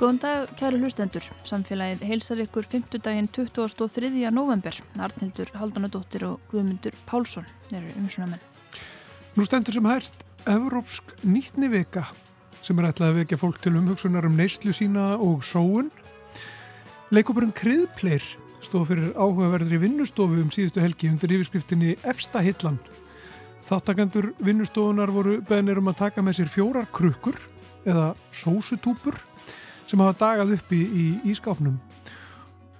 Góðan dag, kæru hlustendur. Samfélagið heilsar ykkur 5. daginn 23. november. Arnhildur Haldanadóttir og Guðmundur Pálsson eru umsunamenn. Nú stendur sem hærst Evrópsk nýttni vika sem er ætlað að vekja fólk til umhugsunar um neyslu sína og sóun. Leikopurinn Kriðpleir stóð fyrir áhugaverðri vinnustofu um síðustu helgi undir yfirskriftinni Efsta Hillan. Þáttakandur vinnustofunar voru beðnir um að taka með sér fjórar krukkur eða sósutúpur sem hafa dagað uppi í ískápnum.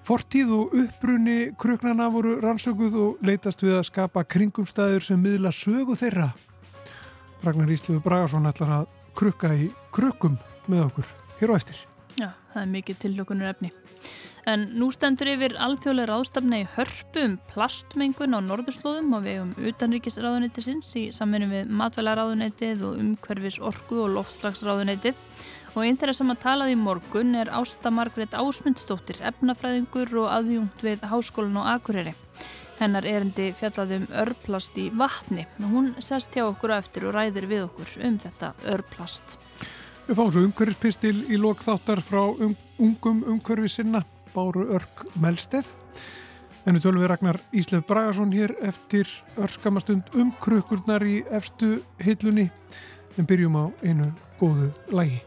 Fortíð og uppbrunni kruknana voru rannsökuð og leitast við að skapa kringumstæður sem miðla sögu þeirra. Ragnar Ísluður Bragarsson ætlar að krukka í krukum með okkur hér á eftir. Já, það er mikið tillökunur efni. En nú stendur yfir alþjóðlega ráðstafna í hörpum plastmengun á norðurslóðum og við um utanríkisráðuneytisins í samverðin við matvælaráðuneytið og umhverfis orku og loftslagsráðuneytið og einn þeirra sem að talaði í morgun er Ásta Margret Ásmundsdóttir, efnafræðingur og aðjungt við Háskólan og Akureyri. Hennar erindi fjallaði um örplast í vatni hún sest hjá okkur á eftir og ræðir við okkur um þetta örplast. Við fáum svo umhverfispistil í lokþáttar frá um, ungum umhverfisinna, Báru Örk Melsteð. En við tölum við Ragnar Íslef Bragarsson hér eftir örskamastund um krukkurnar í efstu hillunni en byrjum á einu góðu lægi.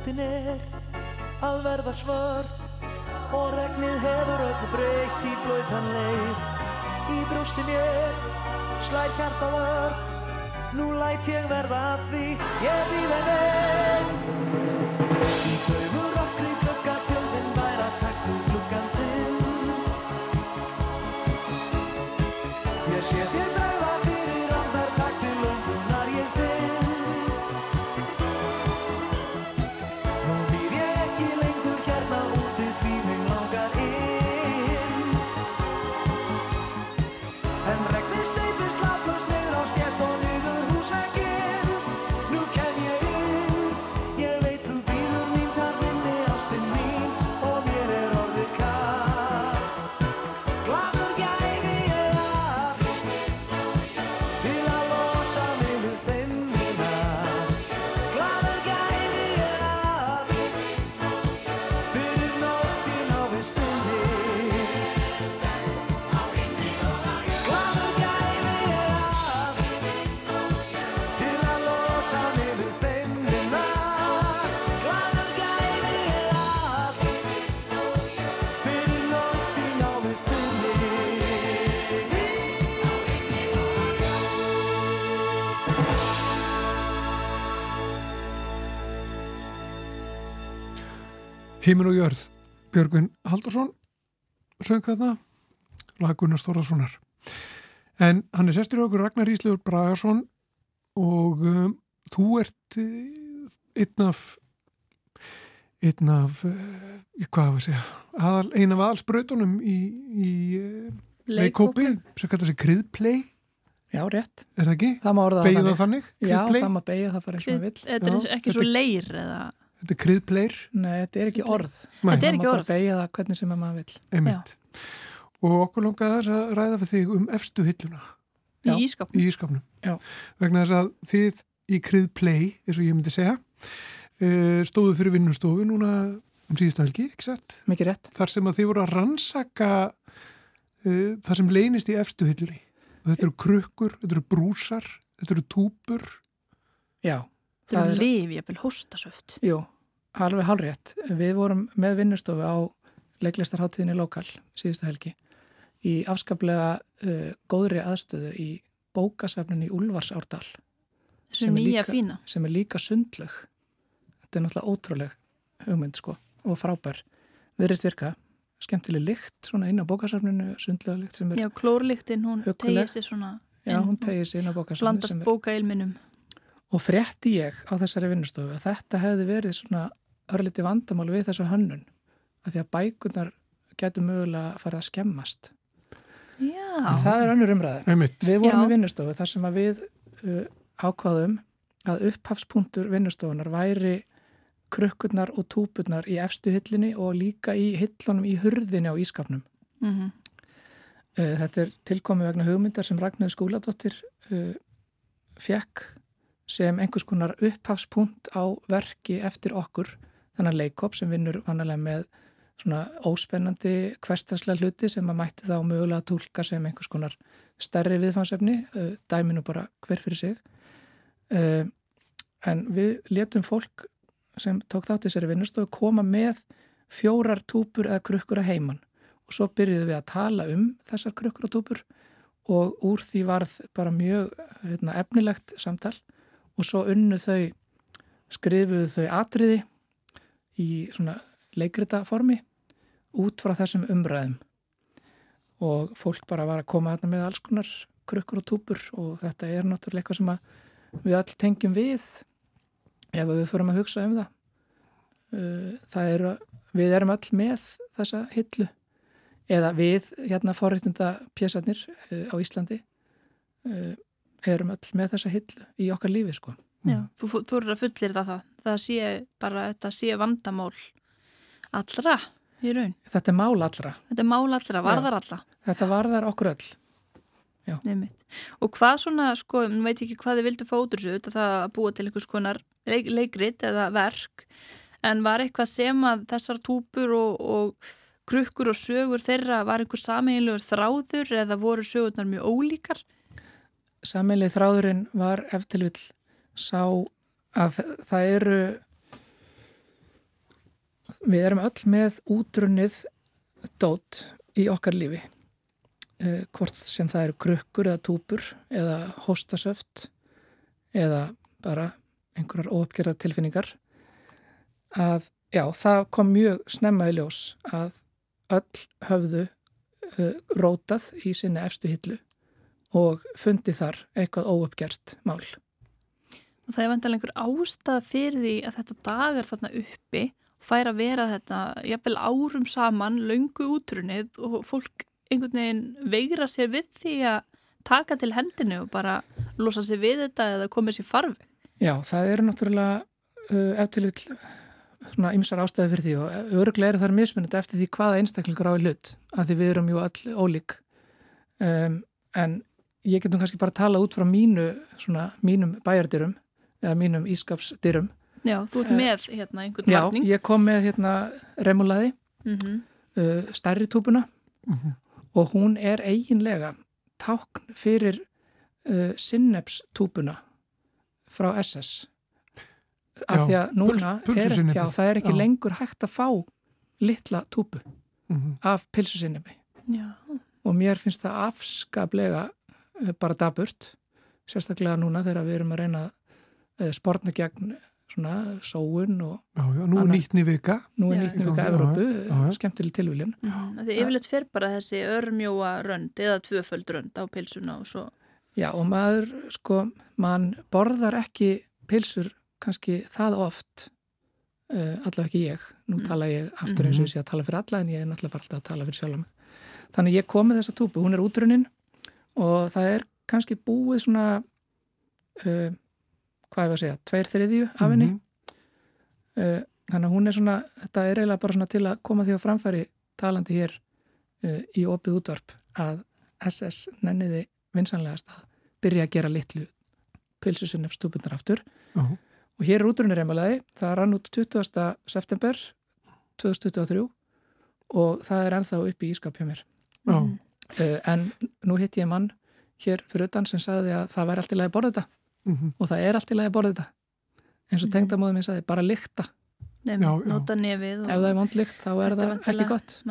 Nóttin er að verða svart og regnið hefur öllu breykt í blöytan leir. Í brústi mér slæð hjarta vart nú læt ég verða að því. Ég býð en einn Hímin og jörð, Björgvin Haldursson söng þetta lag Gunnar Stórassonar en hann er sestur í okkur Ragnar Íslegur Bragarsson og um, þú ert uh, einn af einn af uh, hvað var að segja aðal, einn af aðalsbrautunum í, í uh, leikópi sem kallar sig kriðplay Já, rétt. Er það ekki? Það má orða það þannig. þannig? Já, það má beigja það bara eins og maður vill. Þetta er ekki svo leir eða... Þetta er kriðpleir? Nei, þetta er ekki orð. Nei. Þetta er ekki orð. Það má bara beigja það hvernig sem maður vill. Einmitt. Já. Og okkur langaði þess að ræða fyrir þig um efstu hilluna. Í ískapnum. Í ískapnum. Já. Vegna þess að þið í kriðplay, eins og ég myndi segja, eh, stóðu fyrir vinnustofu núna um síðustu helgi, ekki sett? Mikið rétt. Þar sem að þið voru að rannsaka uh, þar sem leynist í efstu hillunni Þetta eru krukkur, þetta eru brúsar, þetta eru túpur. Já. Liv, ég vil hóstasöft. Jú, alveg halvrétt. Við vorum með vinnustofu á leiklistarháttíðinni lokal síðustu helgi í afskaplega uh, góðri aðstöðu í bókasafnin í Ulfarsárdal. Sem, sem er líka fína. Sem er líka sundlög. Þetta er náttúrulega ótrúleg hugmynd sko og frábær. Viðrist virka skemmtileg lykt svona inn á bókasafninu, sundlega lykt sem er Já, klórlyktin, hún tegir sér svona Já, hún tegir sér inn á bókasafninu Blandast bókailminum Og frétti ég á þessari vinnustofu að þetta hefði verið svona örliti vandamál við þessu hönnun að því að bækunar getur mögulega að fara að skemmast Já En það er önnur umræður Við vorum Já. í vinnustofu þar sem að við uh, ákvaðum að upphafspunktur vinnustofunar væri krukkurnar og túpurnar í efstu hillinni og líka í hillunum í hurðinni á ískapnum. Mm -hmm. Þetta er tilkomið vegna hugmyndar sem Ragnöðu skóladóttir uh, fekk sem einhvers konar upphafspunkt á verki eftir okkur, þannig leikop sem vinnur vanalega með svona óspennandi hverstaslega hluti sem að mætti þá mögulega að tólka sem einhvers konar stærri viðfansefni, dæminu bara hver fyrir sig. En við letum fólk sem tók þátt í sér vinnustofu koma með fjórar túpur eða krukkur að heiman og svo byrjuðum við að tala um þessar krukkur og túpur og úr því varð bara mjög hefna, efnilegt samtal og svo unnu þau skrifuðu þau atriði í svona leikrita formi út frá þessum umræðum og fólk bara var að koma þarna með alls konar krukkur og túpur og þetta er náttúrulega eitthvað sem við all tengjum við ef við förum að hugsa um það. Uh, það er, við erum öll með þessa hillu eða við, hérna forréttunda pjæsarnir uh, á Íslandi uh, erum öll með þessa hillu í okkar lífi sko. Já, þú, þú eru að fullir það það. Það sé bara, þetta sé vandamál allra í raun. Þetta er mál allra. Þetta er mál allra, varðar allra. Þetta varðar okkur öll. Já. Nefnit. Og hvað svona, sko, nú veit ég ekki hvað þið vildu fá út úr þessu, það að búa til einhvers konar leik, leikrit eða verk, en var eitthvað sem að þessar túpur og, og krukkur og sögur þeirra var einhver sameiginlegur þráður eða voru sögurnar mjög ólíkar? Sameiginlega þráðurinn var eftir vil sá að það eru við erum öll með útrunnið dót í okkar lífi. Eh, hvort sem það eru krukkur eða túpur eða hóstasöft eða bara einhverjar óöpgerðar tilfinningar að já, það kom mjög snemma í ljós að öll höfðu uh, rótað í sinni efstu hillu og fundi þar eitthvað óöpgert mál. Og það er vantilega einhver ástæða fyrir því að þetta dagar þarna uppi fær að vera þetta jafnvel árum saman, löngu útrunnið og fólk einhvern veginn veigra sér við því að taka til hendinu og bara losa sér við þetta eða koma sér farfi. Já, það eru náttúrulega uh, eftir ymsar ástæði fyrir því og öruglega eru þar mismunandi eftir því hvaða einstaklingur á í hlut að því við erum jú all ólík um, en ég getum kannski bara að tala út frá mínu svona mínum bæjardyrum eða mínum ískapsdyrum Já, þú ert með hérna einhvern varning Já, ég kom með hérna remulaði mm -hmm. uh, stærri túpuna mm -hmm. og hún er eiginlega tákn fyrir uh, sinnepstúpuna frá SS af því að núna er, já, það er ekki já. lengur hægt að fá litla túpu mm -hmm. af pilsusinnebi og mér finnst það afskaplega bara daburt sérstaklega núna þegar við erum að reyna að spórna gegn svona sóun og Já, já, nú er nýttni vika. nú er Já, nýtt já, mjög já, Evrópu, skemmtileg tilvílin. Mhm. Því yfirleitt fer bara þessi örmjóa rönd eða tvöföld rönd á pilsuna og svo Já, og maður, sko, mann borðar ekki pilsur kannski það oft, uh, allavega ekki ég. Nú Mm. tala ég aftur eins og ég sé að tala fyrir alla en ég er náttúrulega bara alltaf að tala fyrir sjálf mig. Þannig ég kom með þessa túpu, hún er útrunnin og það er kannski búið svona, uh, hvað ég var að segja, tveir þriðju af henni. Mhm. Uh, þannig að hún er svona, þetta er eiginlega bara svona til að koma því á framfæri talandi hér uh, í opið útvarp að SS nenniði vinsanlegast að byrja að gera litlu pilsusunnef stúbundar aftur Já, og hér er útrunni reymalaði, það rann út 20. september 2023 og það er ennþá upp í ískap hjá mér já, Mhm. uh, en nú hitt ég mann hér fyrir utan sem sagði að það væri allt í lagi að borða þetta mhm. og það er allt í lagi að borða þetta eins og Mhm. tengdamóðum minn sagði, bara lykta Nefn, Já, já. nota nefið ef það er vondlykt þá er það ekki gott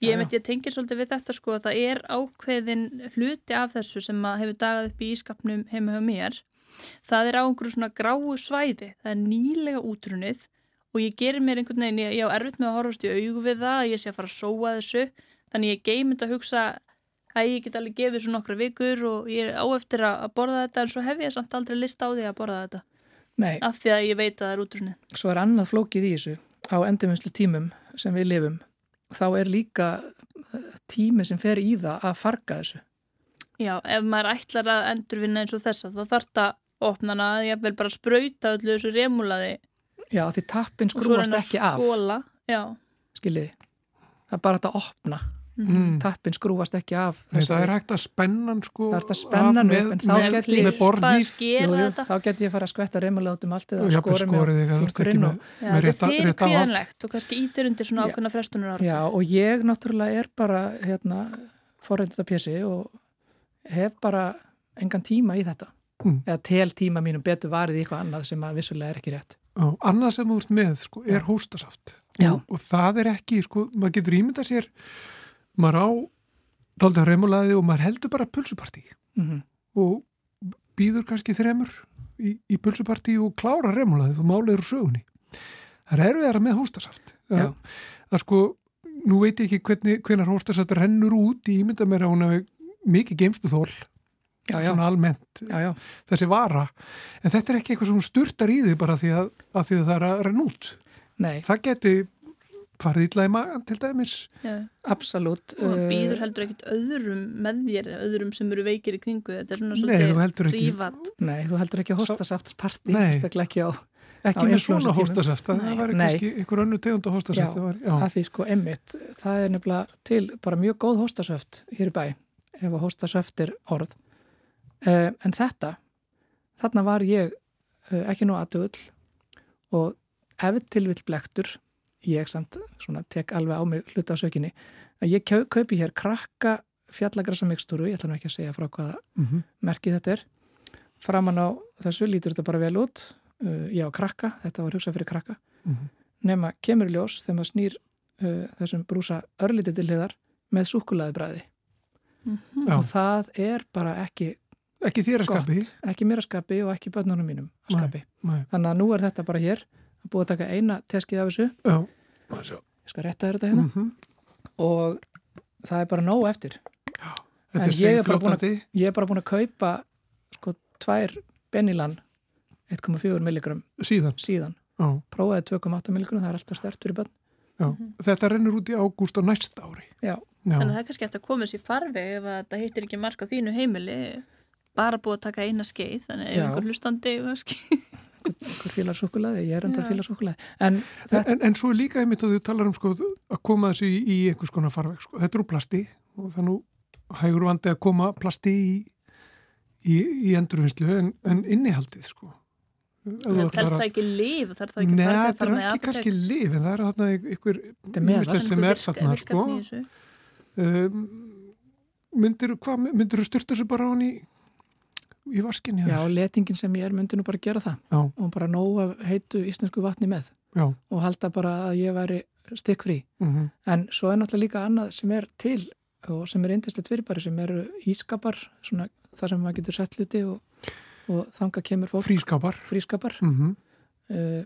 Ég, ég tengir svolítið við þetta sko að það er ákveðin hluti af þessu sem að hefur dagað upp í ískapnum heima hjá mér. Það er á einhverju svona gráu svæði. Það er nýlega útrunnið og ég gerir mér einhvern veginn, ég, ég á erfitt með að horfast í augu við það, að ég sé að fara að sóa þessu. Þannig ég geymið að hugsa að ég get alveg gefið þessu nokkra vikur og ég er á eftir að borða þetta en svo hef ég samt aldrei list á því að borða þetta. Nei, Af því að ég veit að það er útrunnið. svo er annað flókið í þessu á endurvinnslu tímum sem við lifum þá er líka eh, tími sem fer í það að farga þessu Já, ef maður ætlar að endurvinna eins og þessa þá þarf það opnana að ég vil bara sprauta öllu þessu remúlaði Já, því tappin svo skrúast ekki af skóla. Já, skiljiði það er bara að opna Mm. tappin skrúast ekki af Nei, það er hægt að spennan sko Það er hægt að spenna hann af upp, en þá með, get með, ég- þá get ég fara að skvetta reymula út um allt eða og jafnvel skora mig á skorið þig að þú ert ekki fingurinn með, og- Já, með þetta rétta, er fyrir kvíðanlegt og kannski ítir undir svona ákveðna frestunar Já, og ég náttúrulega er bara hérna, forreindita pjessi og hef bara engan tíma í þetta. Mm. eða tel tíma mínum betur varið í eitthvað annað sem að vissulega er ekki rétt. Já, annað sem þú ert með sko, er hóstasaft. Já. og, og það er ekki, sko, maður getur ímyndað sér maður á daldan remulaði og maður heldur bara pulsupartí. Mm og býður kannski þremur í, í pulsupartí og klára remulaði og málið úr sögunni. Það er erfiðara með hóstasaft Já. að, að sko, nú veit ég ekki hvernig, hvernig hóstasaft rennur út í ímynda mér að hún hefur mikið geimstu þól Já, já, svona almennt. Já, já, þessi vara. En þetta er ekki eitthvað sem hún sturtar í þig bara því að, að því að það er að renna út. Nei, það geti farið illa í magan til dæmis Já, absolutt og uh, býður heldur ekkit öðrum með þér, öðrum sem eru veikir í kringu. Þetta er svona Nei, þú svolítið heldur ekki- prívat. Nei, þú heldur ekki að sérstaklega ekki á, ekki Á með svona hóstasaft það var kannski einhver önnu tegund hóstasaft Já, var, já. að því sko emmitt það er nefnilega til bara mjög góð hóstasöft hér í bæ, ef að hóstasöft er orð uh, en þetta, þarna var ég uh, ekki nú aðtöðull og ef til vill blektur ég samt svona tek alveg á mig hluta á sökinni að ég kau- kaupi hér krakka fjallagrasa mikstúru, ég ætla nú ekki að segja frá hvaða Mm merkið þetta er framan á þessu lítur þetta bara vel út uh, já, krakka, þetta var hugsað fyrir krakka Mhm. nema kemur í ljós þegar maður snýr uh, þessum brúsa örlítið til hliðar með súkulaði bræði Mhm. Já. og það er bara ekki ekki þér að skapi ekki mér að skapi og ekki börnunum mínum að Nei. skapi Nei. þannig að nú er þetta bara hér að búið að taka eina teskið af þessu. Já. ég skal rétta þér þetta hérna. Mm og það er bara nóg eftir. Þetta En ég er bara búin að- seigfljótandi ég er bara búin að kaupa sko tvær Benilan 1,4 milligram síðan. síðan. Já. prófaði 2,8 milligram, það er alltaf stert fyrir börn. Já. þetta rennur út í ágúst á næsta ári. Já, já. Þannig að það er kannski eftir að koma sér farveg ef að það hittir ekki mark á þínu heimili bara búið að taka eina skeið þannig Já. einhver hlustandi einhver fílar súkulaði, ég er endar súkulaði en þetta, en, en svo er líka einmitt að þú talar um sko, að koma þessu í, í einhvers konar farveg sko. þetta er úr plasti og það nú hægur vandi að koma plasti í, í, í endurvinnslu en, en innihaldið sko. Það telst að- það ekki líf, það er það ekki Nei, farveg það þar er ekki kannski lif en það er þarna einhver er sem er þarna sko. um, myndir þú styrta þessu bara á hann í í vaskinni? já, letingin sem ég er myndi nú bara gera það já, og bara nóg af heitu íslensku vatni með já. og halda bara að ég væri stikkfrí Mm en svo er náttúrulega líka annað sem er til og sem er eindislegt fyrirbæri sem eru ískapar svona, þar sem maður getur sett hluti og, og þanga kemur fólk Frískapar. frískapar Mm -hmm. uh,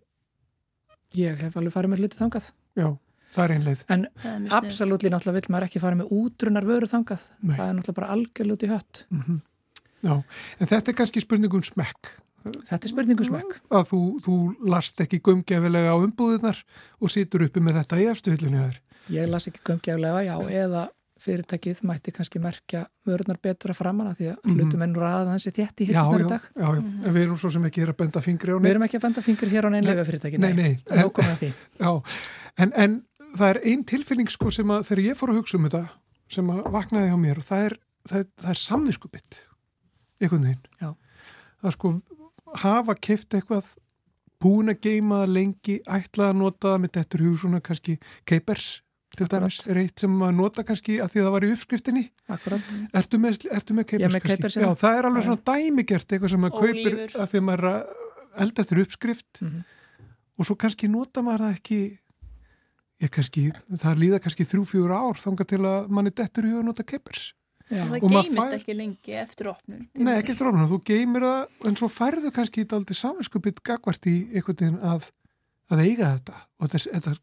ég hef alveg farið með hluti þangað Já, það er einleið. en absolutt náttúrulega vill maður ekki fara með útrunar vöru þangað Nei. það er náttúrulega bara algjörlega út í hött Mm Já, en þetta er kannski spurningum smekk. þetta er spurningu smekk Að þú, þú last ekki gumgefilega á umbúðunar og situr uppi með þetta í efstu hyllunni þær. ég las ekki gömgeflega, já, eða fyrirtækið mætti kannski merkja vörunar betur að framanna því að Mhm. hlutum ennur aðan þessi þétt í Já, hillunar já, í dag já, já, en við erum svo sem ekki hér að benda fingri á við neitt. erum ekki að benda fingur hér á neinn Nei, leifafyrirtæki Nei, nei, það er okkur með því já, en, en það er ein tilfinning sko sem að þegar ég fór að hugsa um þetta sem að vaknaði hjá mér og það er, það er, það er samviskubitt einhvern veginn. Já. Er sko hafa keift eitthvað búin að geima það lengi, ætla að nota það með þetta hug svona kannski keipers til dæmis er eitt sem að nota kannski að því að það var í uppskriftinni. akkurat, Ertu með, ertu með keipers er með? Keipers, Já, já. það er alveg Já. svona dæmigert eitthvað sem maður kaupir að því að maður að elda eftir uppskrift Mhm. og svo kannski nota maður það ekki ég kannski, það líða kannski þrjú, fjúr ár þanga til að manni dettur í huga að nota keipers. Já, Og það geymist fær- ekki lengi eftir opnun. Nei, ekki eftir ofna, þú geymir það en svo færðu kannski þetta aldrei saminskupið gagvart í einhvern veginn að, að eiga þetta og þess, þetta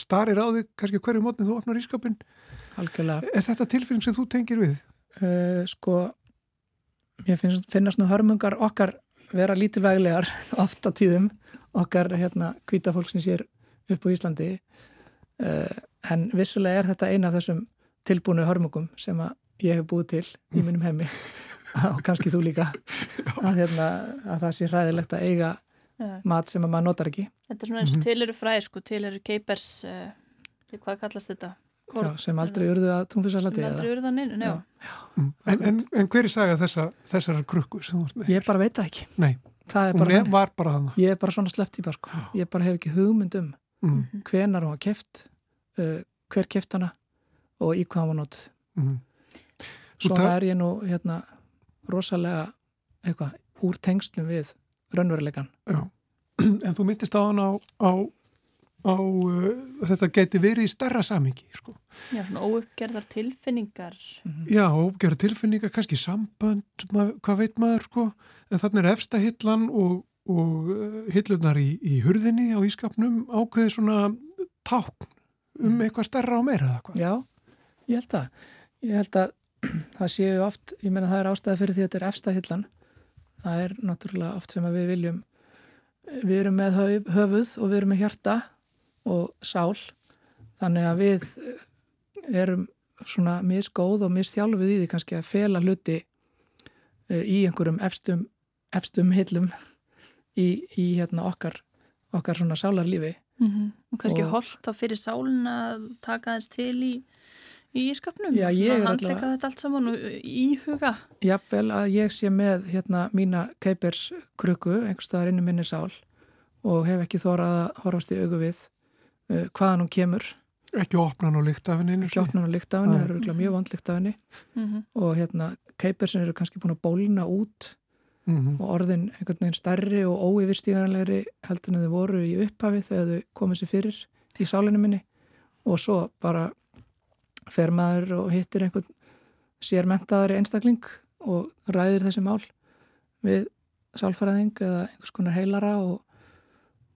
starir á þig kannski hverju mótni þú opnar ískapin. algjörlega Er þetta tilfinning sem þú tengir við? uh, sko mér finnst, finnast nú hörmungar okkar vera lítilvæglegar oft á tíðum okkar hérna hvita fólk sem sér upp á Íslandi uh, en vissulega er þetta eina af þessum tilbúinu hörmungum sem að ég hef búið til í mínum heimi og kannski þú líka að, hérna, að það sé hræðilegt að eiga Já. mat sem að maður notar ekki Þetta er svona eins og Mhm. til eru fræði, sko, til eru keipers, uh, hvað kallast þetta? já, sem aldrei urðu að túnfisalati Sem aldrei eru það neina, já. Já. Mm. En, en, en hver er saga þessa, þessar krukku sem þú ert með? ég bara veit það ekki Nei, það er hún bara var bara hana. ég er bara svona slepp típa sko. ég bara hef ekki hugmynd um Mm. hvenar hún var keft uh, hver keft hana og í hvað hún var nótt Mm. Svona er ég nú hérna rosalega eitthvað úr tengslum við raunveruleikan Já. En þú myndist á hana á, á, á uh, þetta geti verið í starra samingi, sko. Já, svona óuppgerðar tilfinningar. Já, ógera tilfinningar, kannski sambönd, mað, hvað veit maður, sko. En þannig er efsta hillan og, og uh, hillunar í, í hurðinni á ískapnum ákveði svona tákn um eitthvað starra og meira eða hvað. já, ég held að ég held að það séu oft ég meina það er ástæða fyrir því að þetta er efsta hillan. Það er náttúrulega oft sem við viljum við erum með höf, höfuð og við erum með hjarta og sál. Þannig að við eh, erum svona misgóð og misþjálfuð í því kannski að fela hluti eh, í einhverjum efstum, efstum hillum í, í hérna okkar okkar svona sálarlífi. Mm Og kannski Og- holdt þá fyrir sálun að taka þess til í, í skapnum. Já, ég er Handleika þetta allt saman og íhuga. Jafnvel að ég sé með hérna mína keipers krukku einhvers staðar inn í minni sál og hef ekki þórað að horfast í augu við uh, hvaðan hún kemur Ekki opna hann og líkt af henni einu sinni. kjóknan og lykt af henni, Nei. það eru mjög vond lykt af henni Mm og hérna keipersin eru kannski búin að bólna út Mhm. og orðin einhvern veginn stærri og óyfirstíganlegri heldur en þau voru í upphafi þegar þau komið sér fyrir í sálinu minni og svo bara fer maður og hittir einhvern sérmentaðari einstakling og ræðir þessi mál við sálfæraðing eða einhvers konar heilara og,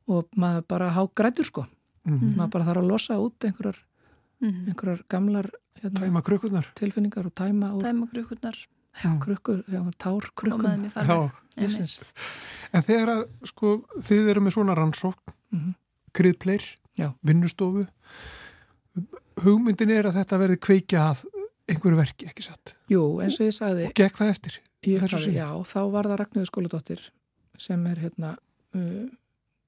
og maður bara há grætur sko Mhm. maður bara þarf að losa út einhverjar, -hmm. einhverjar gamlar hérna, Tæma tilfinningar og tæma úr Dæma krukkurnar Mm. krukkur, já, tár mér Já, en þegar að, sko, þið eru með svona rannsókn, Mhm. kryðpleir, Já. vinnustofu, hugmyndin er að þetta verði kveikja að einhverju verki, ekki satt. Jú, eins og ég sagði Og gekk það eftir. upphafi, já, þá var það Ragnhjóður skóladóttir sem er hérna uh,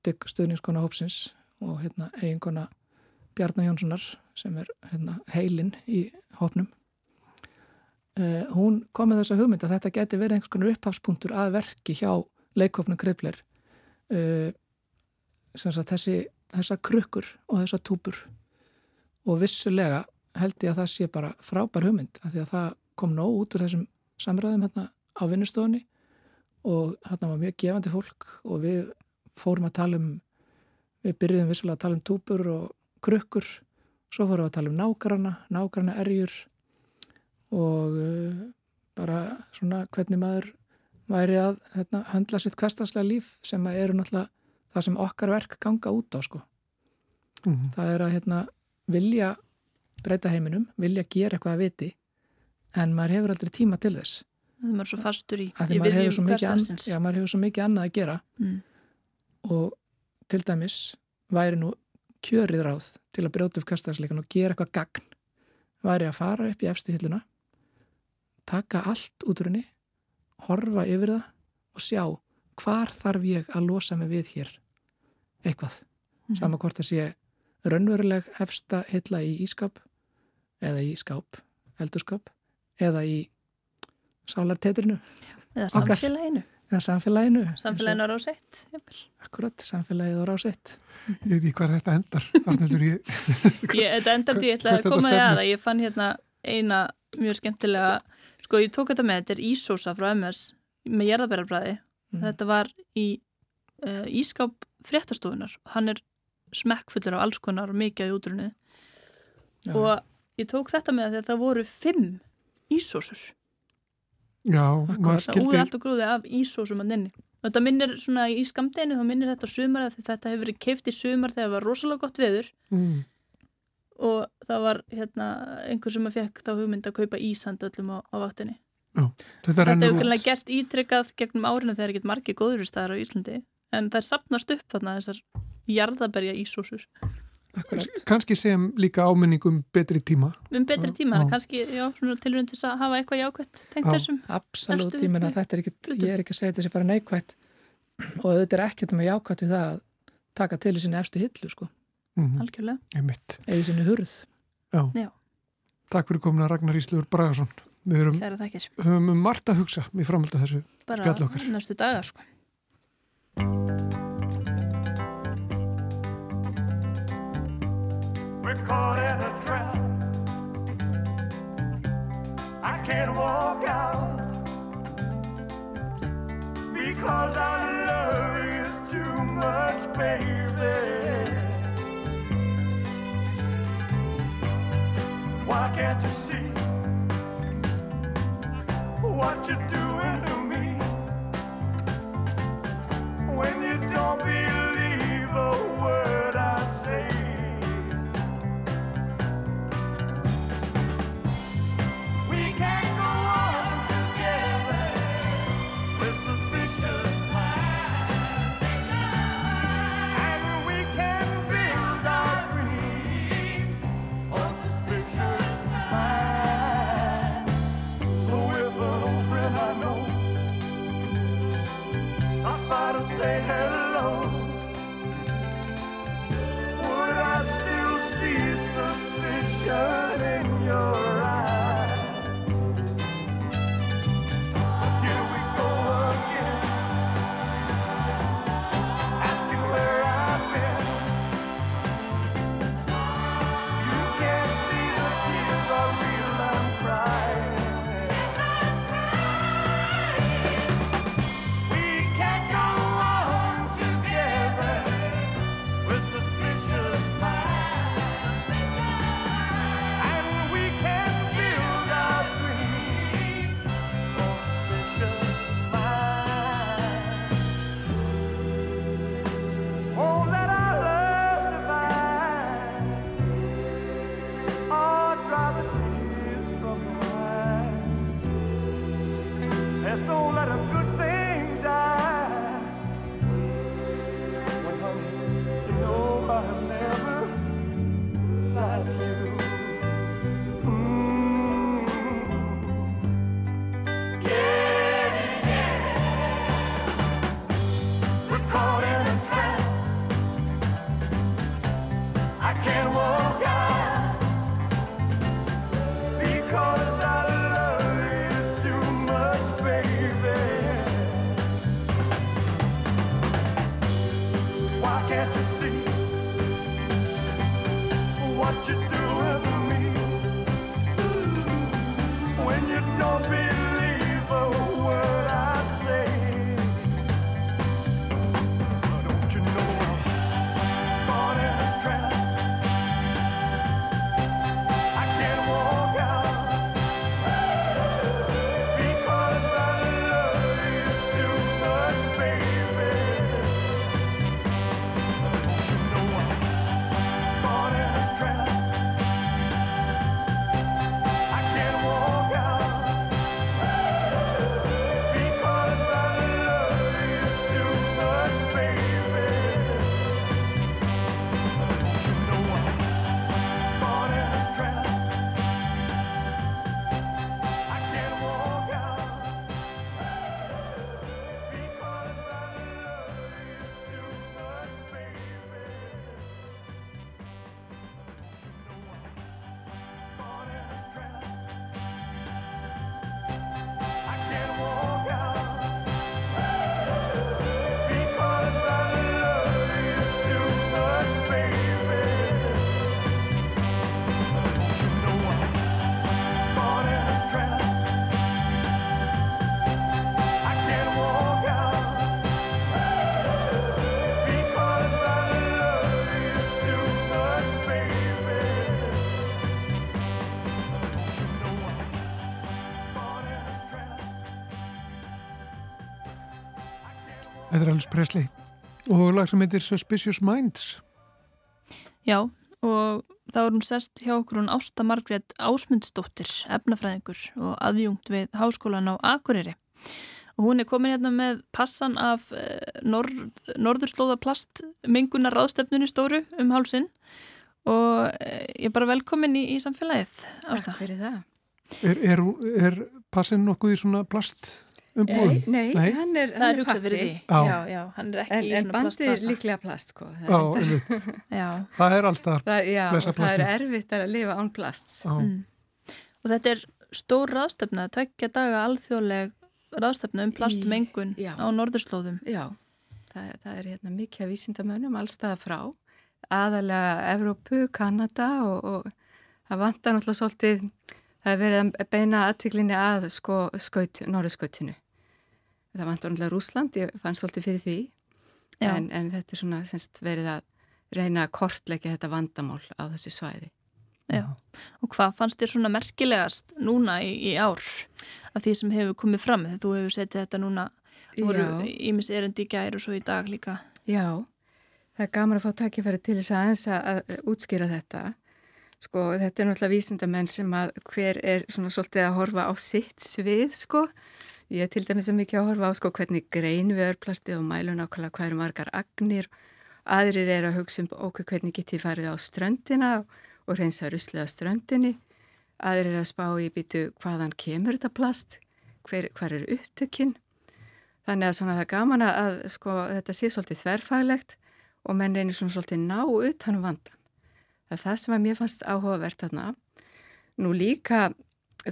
dygg stuðningskona hópsins og hérna eiginkona Bjarnar Jónssonar sem er hérna heilin í hópnum uh, hún kom með þessa hugmynd að þetta geti verið einhvers konar upphafspunktur að verki hjá leikhópnu kreifler uh, sem sagt þessi þessar krukkur og þessar túpur og vissulega held ég að það sé bara frábær hugmynd af því að það kom nóg út úr þessum samræðum hérna á vinnustofunni og hérna var mjög gefandi fólk og við fórum að tala um við byrjuðum vissulega að tala um túpur og krukkur svo fórum við að tala um nágrana, nágrana erjur og uh, bara svona hvernig maður væri að hérna, höndla sitt kvestarslega líf sem eru náttúrulega það sem okkar verk ganga út á sko. Mm. Það er að hérna, vilja breyta heiminum, vilja gera eitthvað að viti en maður hefur aldrei tíma til þess. Er maður svo fastur í, í því maður hefur, viðjum svo mikið an, hverstarsins. já, maður hefur svo mikið annað að gera Mm. og til dæmis væri nú kjörið ráð til að brjóta upp kastarsleikan og gera eitthvað gagn væri að fara upp í efstu hilluna taka allt út úr henni horfa yfir það og sjá hvar þarf ég að losa mig við hér eitthvað Mhm. sama hvort það sé raunveruleg efsta hilla í ískap eða í skáp, eldurskap eða í sálartetrinu Eða samfélaginu. eða samfélaginu Samfélaginu á rás 1. jafnvel. Akkurat, samfélagið á rás 1 Ég veit ekki hvað þetta endar. Ég... Ég, þetta endar því ég ætla Hvert að koma því að ég fann hérna eina mjög skemmtilega, sko ég tók þetta með, þetta er ísósa frá MS með jarðabærarbræði. Mm. Þetta var í uh, ískáp fréttastofunar. Hann er smekkfullur af alls konar og mikið útrunnið. Já. Og ég tók þetta með því að það voru fimm ísósur. Já, úði allt og grúði af ísósum að nynni. Og þetta minnir svona í skamdeginu, þá minnir þetta á sumar því þetta hefur verið keift í sumar þegar það var rosalega gott veður Mm. og það var hérna einhver sem að fekk þá hugmynd að kaupa ísand öllum á, á vaktinni. Þetta Þetta hefur út. kannski gerst ítrykkað gegnum árinu þegar ekkert margir góður staðar á Íslandi en það er sapnast upp þarna þessar jarðaberja ísósur. Akkurat Kanski sem líka áminningum betri tíma. Um betri tíma, já. kannski tilrönd til að hafa eitthvað jákvætt tengt þessum. Absolutt, ég hlutum. þetta er Hlutum. ég er ekki að segja þetta sé bara neikvætt og auðvitað er ekkert með jákvætt við það að taka til í sinni efstu hillu sko, Mm. Algjörlega. Einmitt. eða í sinni hurð. Já. Já. Takk fyrir komin að Ragnar Íslegur Bragason. Við þakkir. höfum um margt að hugsa í framhaldi af þessu. Bara Spjall okkar. næstu dagar sko. We're caught in a trap. I can't walk out because I love you too much, baby. Why can't you see what you're doing to me when you don't believe er Alice Presley og lag sem heitir Suspicious Minds. Já, og þá er hún sest hjá okkur hún Ásta Margrét Ásmundsdóttir, efnafræðingur og aðjungt við Háskólan á Akureyri. Og hún er komin hérna með passan af eh, norð, norðurslóða plastmingunar ráðstefnunni stóru um hálsin og eh, ég er bara velkomin í, í samfélagið, Ásta. Takk fyrir það. Er, er, er passin nokkuð í svona plast umbúðum? Nei, nei, Nei. hann er, hann er hugsað fyrir því. Já. Já, hann er ekki En, í en svona bandið er plastpassa. líklega plast, sko. Já, er, einmitt. Já, Það er allstaðar. það, já, blessa og það er erfitt að lifa án plast. Mm. og þetta er stór ráðstefna, tveggja daga alþjóðleg ráðstefna um plastmengun Í- á norðurslóðum. Já, það, það er hérna mikið af vísindamönnum allstaða frá, aðalega Evrópu, Kanada og, og það vantar náttúrulega svolítið, það er verið að beina aðtiklinni að sko skaut, norðurskautinu. Það vantar náttúrulega Rúsland, ég fann svolítið fyrir því, en, en þetta er svona semst verið að reyna að kortleggja þetta vandamál á þessu svæði. Já. Og hvað fannst þér svona merkilegast núna í, í ár af því sem hefur komið fram þegar þú hefur setið þetta núna, ímis erindi í gær og svo í dag líka. Já, það er gaman að fá takkifæri til þess að aðeins að, að útskýra þetta. Sko, þetta er náttúrulega vísindamenn sem að hver er svona svolítið að horfa á sitt svið, sko. Ég er til dæmis að mikið að horfa á, sko, hvernig grein við örplastið og mælu nákvæmlega hvað eru margar agnir. Aðrir er að hugsa um okkur hvernig getið farið á ströndina og reynsa ruslið á ströndinni. Aðrir er að spá í býtu hvaðan kemur þetta plast, hver, hver er upptökinn. Þannig að svona það er gaman að, sko, þetta sé svolítið þverfaglegt og menn reynir svona svolítið ná utan um vandan. Það er það sem að mér fannst áhugavert þarna. Nú líka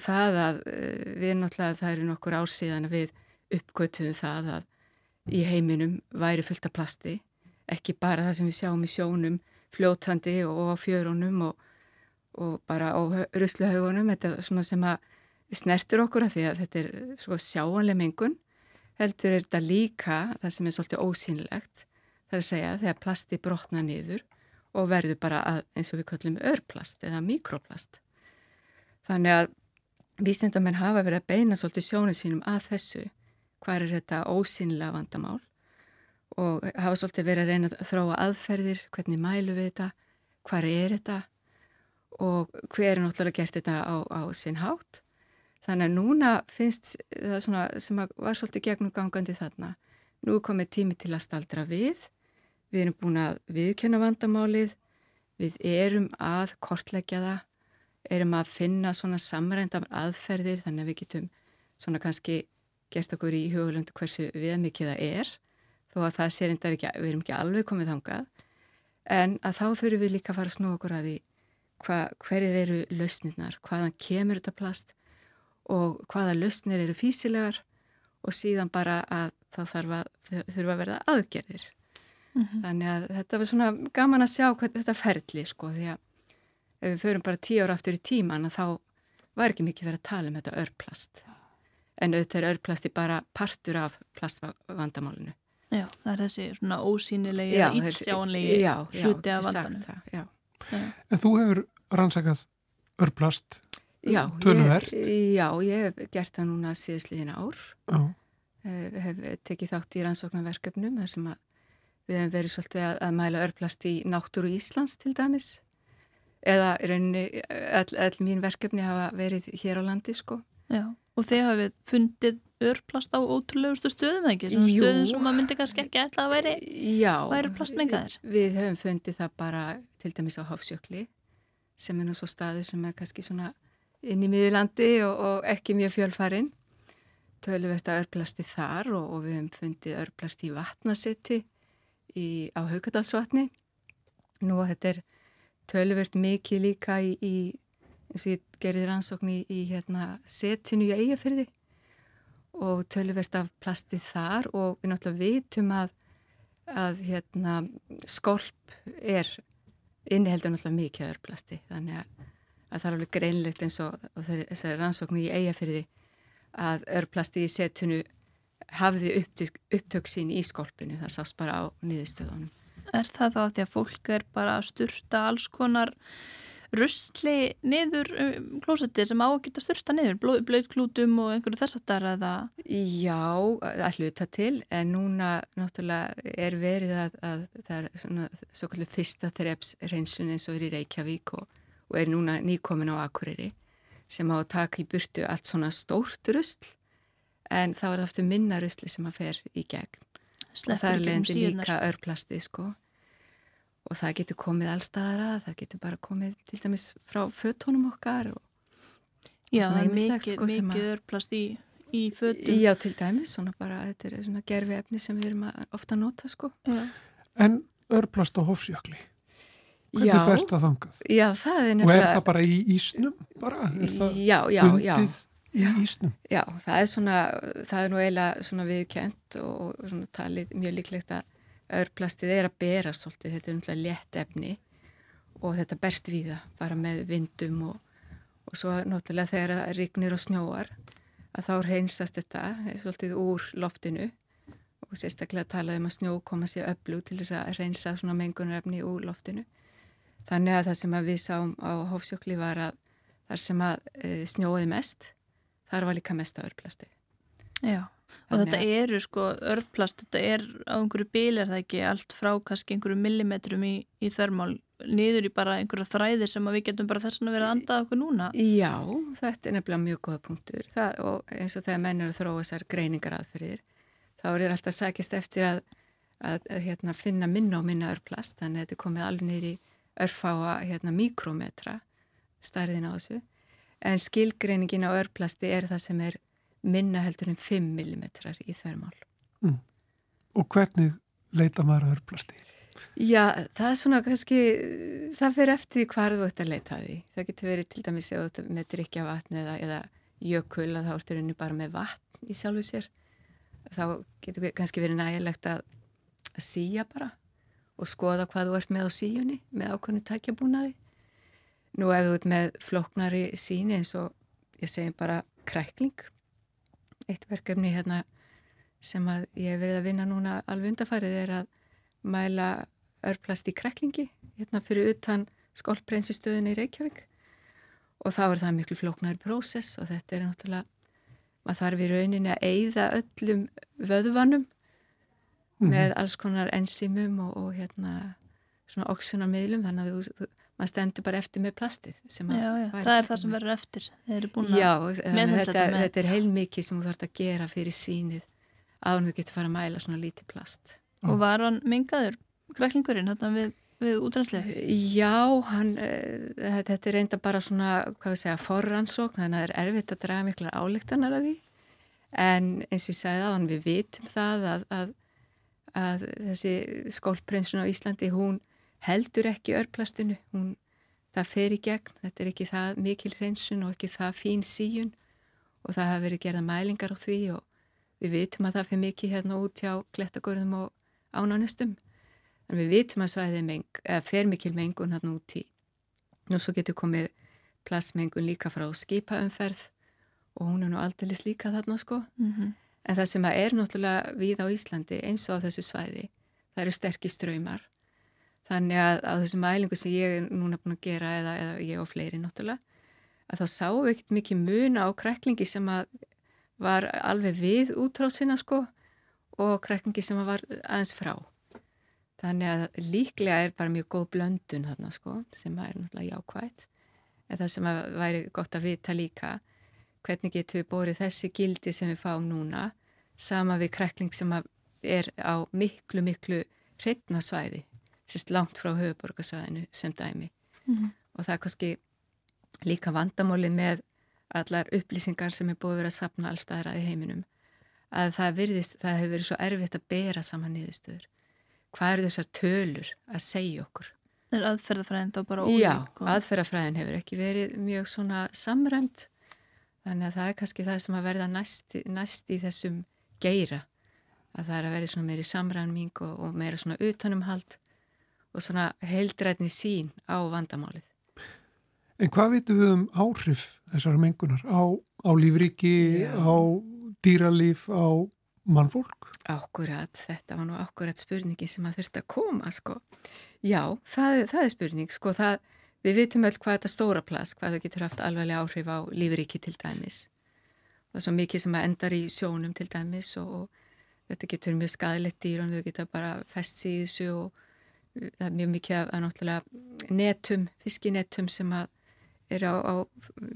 það að eh, við náttúrulega það eru nokkur ár síðan að við uppgötuðum það að í heiminum væri fullt af plasti, ekki bara það sem við sjáum í sjónum, fljótandi og á fjörunum og, og bara á rusluhaugunum, þetta er svona sem að snertur okkur að því að þetta er sko sjáanleg mengun heldur er þetta líka það sem er svolítið ósýnlegt það er að segja þegar plasti brotna niður og verður bara að, eins og við kallum örplast eða mikroplast. Þannig að vísindamenn hafa verið að beina svolítið sjónu sínum að þessu hvað er þetta ósýnlega vandamál og hafa svolítið verið að reyna að þróa aðferðir, hvernig mælu við þetta hvað er þetta og hver er náttúrulega gert þetta á, á sinn hátt Þannig að núna finnst það svona sem var svolítið gegnum gangandi þarna. Nú komið tími til að staldra við. Við erum búin að viðkjöna vandamálið. Við erum að kortleggja það. Erum að finna svona samrændam aðferðir þannig að við getum svona kannski gert okkur í hugulöndu hversu við mikið það er. Þó að það sér endar ekki, við erum ekki alveg komið þangað. En að þá þurfum við líka að fara að snú okkur að því hva, hverjir eru lausnirnar, hvaðan kemur þetta plast og hvaða lausnir eru físilegar og síðan bara að þá þarf að, þurfa að verða aðgerðir. Þannig að þetta var svona gaman að sjá hvað þetta ferli sko því að ef við förum bara tíu ára aftur í tíman þá var ekki mikið verið að tala um þetta örplast. En auðvitað er örplasti bara partur af plastvandamálinu. Já, það er þessi svona ósýnilegi, Já, ítsjáanlegi já, já, hluti af getur sagt vandanum. það, já. En þú hefur rannsakað örplast. Já, Töluvert. Ég, já, ég hef gert það núna síðastliðin ár. Já. Við hef tekið þátt í rannsóknarverkefnum þar sem að við hefum verið svolítið að, að mæla örplast í náttúru Íslands til dæmis. Eða í rauninni all, all mín verkefni hafa verið hér á landi, sko. Já, og þeir hafið fundið örplast á ótrúlegustu stöðum eða ekki? Jú. stöðum sem maður myndi kannski ekki ætla að væri Já. væru plastmengaðir? Við, við höfum fundið það bara til dæmis á Hofsjökli sem er nú svo staður sem er kannski svona inn í miðurlandi og, og ekki mjög fjölfarin. Töluvert að örplasti þar og, og við höfum fundið örplasti í vatnasetti í, á Haukadalsvatni. Nú þetta er töluvert mikið líka í, í eins og ég gerði rannsókn í, í hérna, setinu í eigafyrði og töluvert af plasti þar og við náttúrulega vitum að, að hérna, skorp er inniheldur náttúrulega mikið örplasti þannig að, að það er alveg greinlegt eins og, og þessari rannsóknu í eigafyrði að örplasti í setinu hafði upptök, upptök sín í skorpinu, það sást bara á niðurstöðunum. Er það þá að því að fólk er bara að sturta alls konar rusli niður um, klósetti sem á að geta styrta niður, blöðklútum og einhverju þess að það er að Já, að hluta til en núna náttúrulega er verið að, að það er svona svo kallið fyrsta þreps reynsun eins og er í Reykjavík og, og er núna nýkomin á Akureyri sem á að taka í burtu allt svona stórt rusl en þá er það ofta minna rusli sem að fer í gegn. Sleppur og það er leiðandi líka örplasti sko og það getur komið allstaðara, það getur bara komið til dæmis frá fötónum okkar og, Já, er ýmislegt, mikið, sko, mikið örplast í, í fötum Já, til dæmis, svona bara, þetta er svona gerfi efni sem við erum að, ofta að nota sko Já. En örplast á hofsjökli, hvernig Já, best það þangað? já, það er Og er nefnilega það bara í ísnum? Bara? Er það Já, já, já, bundið í ísnum? já, það er svona það er nú eiginlega svona viðkjönt og svona talið mjög líklegt að örplastið er að bera svolítið, þetta er náttúrulega létt efni og þetta berst við það bara með vindum og, og svo náttúrulega þegar það rignir og snjóar að þá reynsast þetta svolítið úr loftinu og sérstaklega talaði um að snjó koma sér öflug til þess að reynsa svona mengunarefni úr loftinu. Þannig að það sem að við sáum á Hófsjökli var að þar sem að e, snjóði mest, þar var líka mest að örplasti. Já, og þetta eru sko örplast, þetta er á einhverju bíl er það ekki allt frá kannski einhverju millimetrum í, í þörmál niður í bara einhverja þræði sem við getum bara þess að vera að andað okkur núna. Já, þetta er nefnilega mjög góða punktur. Það, og eins og þegar menn eru að þróa þessar greiningar aðferðir, þá er þér alltaf sækist eftir að, að, að hérna, finna minna og minna örplast, þannig að þetta komið alveg niður í örfáa hérna, mikrometra stærðin á þessu, en skilgreiningin á örplasti er það sem er minna heldur en 5 mm í þvermál. Og hvernig leita maður að örplasti? Já, það er svona kannski, það fyrir eftir því hvað þú ert að leita því. Það getur verið til dæmis með drikja vatn eða, eða jökul að þá ertu rauninni bara með vatn í sjálfu sér. Þá getur kannski verið nægilegt að, að síja bara og skoða hvað þú ert með á síjunni með ákveðinu tækjabúnaði. Nú ef þú ert með flóknari síni eins og ég segi bara krækling. Eitt verkefni hérna sem að ég hef verið að vinna núna alveg undarfarið er að mæla örplast í kreklingi hérna fyrir utan skólpreynsistöðin í Reykjavík og þá er það miklu flóknari prósess og þetta er náttúrulega maður þarf í rauninni að eyða öllum vöðvanum Mhm. með alls konar enzimum og, og hérna svona oxunarmiðlum þannig að þú, þú, maður stendur bara eftir með plastið sem að Já, já, það er það sem verður eftir. Já, þetta, þetta er heilmikið sem þú þarfst að gera fyrir sínið en þú getur fara að mæla svona lítið plast. Og var hann mingaður, kræklingurinn, við, við útrænslið? Já, hann, uh, þetta er reynda bara svona, hvað við segja, forrannsókn, þannig að það er erfitt að draga miklar álíktanar að því. En eins og ég sagði á hann, við vitum það að, að, að þessi skólprinsun á Íslandi, hún heldur ekki örplastinu, hún, það fer í gegn, þetta er ekki það mikil hreinsun og ekki það fín síjun og það hafa verið gerða mælingar á því og við vitum að það fyrir mikið hérna út hjá klettagörðum og ánánustum. En við vitum að svæðið meng, eða fer mikil mengun hann út í. Nú svo getur komið plasmengun líka frá skipaumferð og hún er nú aldrei líka þarna sko. Mm En það sem að er náttúrulega við á Íslandi eins og á þessu svæði, það eru sterkir ströymar. Þannig að á þessu mælingu sem ég er núna búin að gera eða, eða ég og fleiri náttúrulega, að þá sáum við ekkert mikið muna á kreklingi sem var alveg við útrásina sko og kreklingi sem var aðeins frá. Þannig að líklega er bara mjög góð blöndun þarna sko sem er náttúrulega jákvægt. Það sem væri gott að vita líka, hvernig getur við bórið þessi gildi sem við fáum núna sama við krekling sem er á miklu, miklu hreitna svæði, sérst langt frá höfuborgarsvæðinu sem dæmi. Mhm. Og það er kannski líka vandamáli með allar upplýsingar sem er búið að vera að sapna allstaðra í heiminum að það, virðist, það hefur verið svo erfitt að bera saman niðurstöður. Hvað eru þessar tölur að segja okkur? Er aðferðafræðin þá bara ólík? Já, og- aðferðafræðin hefur ekki verið mjög svona samræmt þannig að það er kannski það sem að verða næst, næst í þessum geira að það er að verða svona meiri samræming og, og meira svona utanumhald og svona heildrætni sín á vandamálið. En hvað vitum við um áhrif þessara mengunar á, á lífriki, Já. á dýralíf, á mannfólk? Akkurat, þetta var nú akkurat spurningi sem að þurfti að koma, sko. Já, það, það er spurning, sko, það, við vitum öll hvað þetta stóra plast, hvað það getur haft alveglega áhrif á lífriki til dæmis. Það er svo mikið sem að endar í sjónum til dæmis og, og þetta getur mjög skadilegt dýr og þau geta bara fest þessu og það er mjög mikið af náttúrulega netum, fiskinetum sem að er á, á,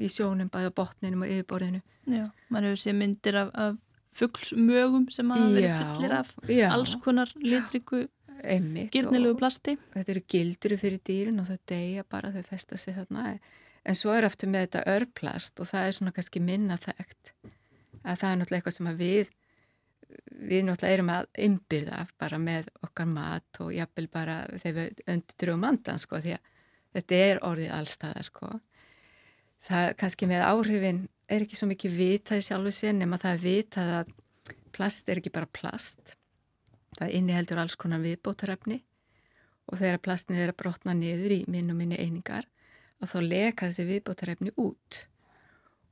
í sjónum, bæða botninum og yfirborðinu. Já, maður hefur séð myndir af, af fugglsmögum sem hafa verið fullir af já, alls konar litriku gilnilegu plasti. Þetta eru gilduru fyrir dýrin og þau deyja bara, þau festa sig þarna. En svo er aftur með þetta örplast og það er svona kannski minna þekkt að það er náttúrulega eitthvað sem við við náttúrulega erum að ymbirða bara með okkar mat og jafnvel bara þegar við öndur um andan sko því að þetta er orðið allstaðar sko. Það kannski með áhrifin er ekki svo mikið vitað í sjálfu sinn nema það er vitað að plast er ekki bara plast. Það inniheldur alls konar viðbótarefni og þegar plastnið er að brotna niður í minn og minni einingar og þá leka þessi viðbótarefni út.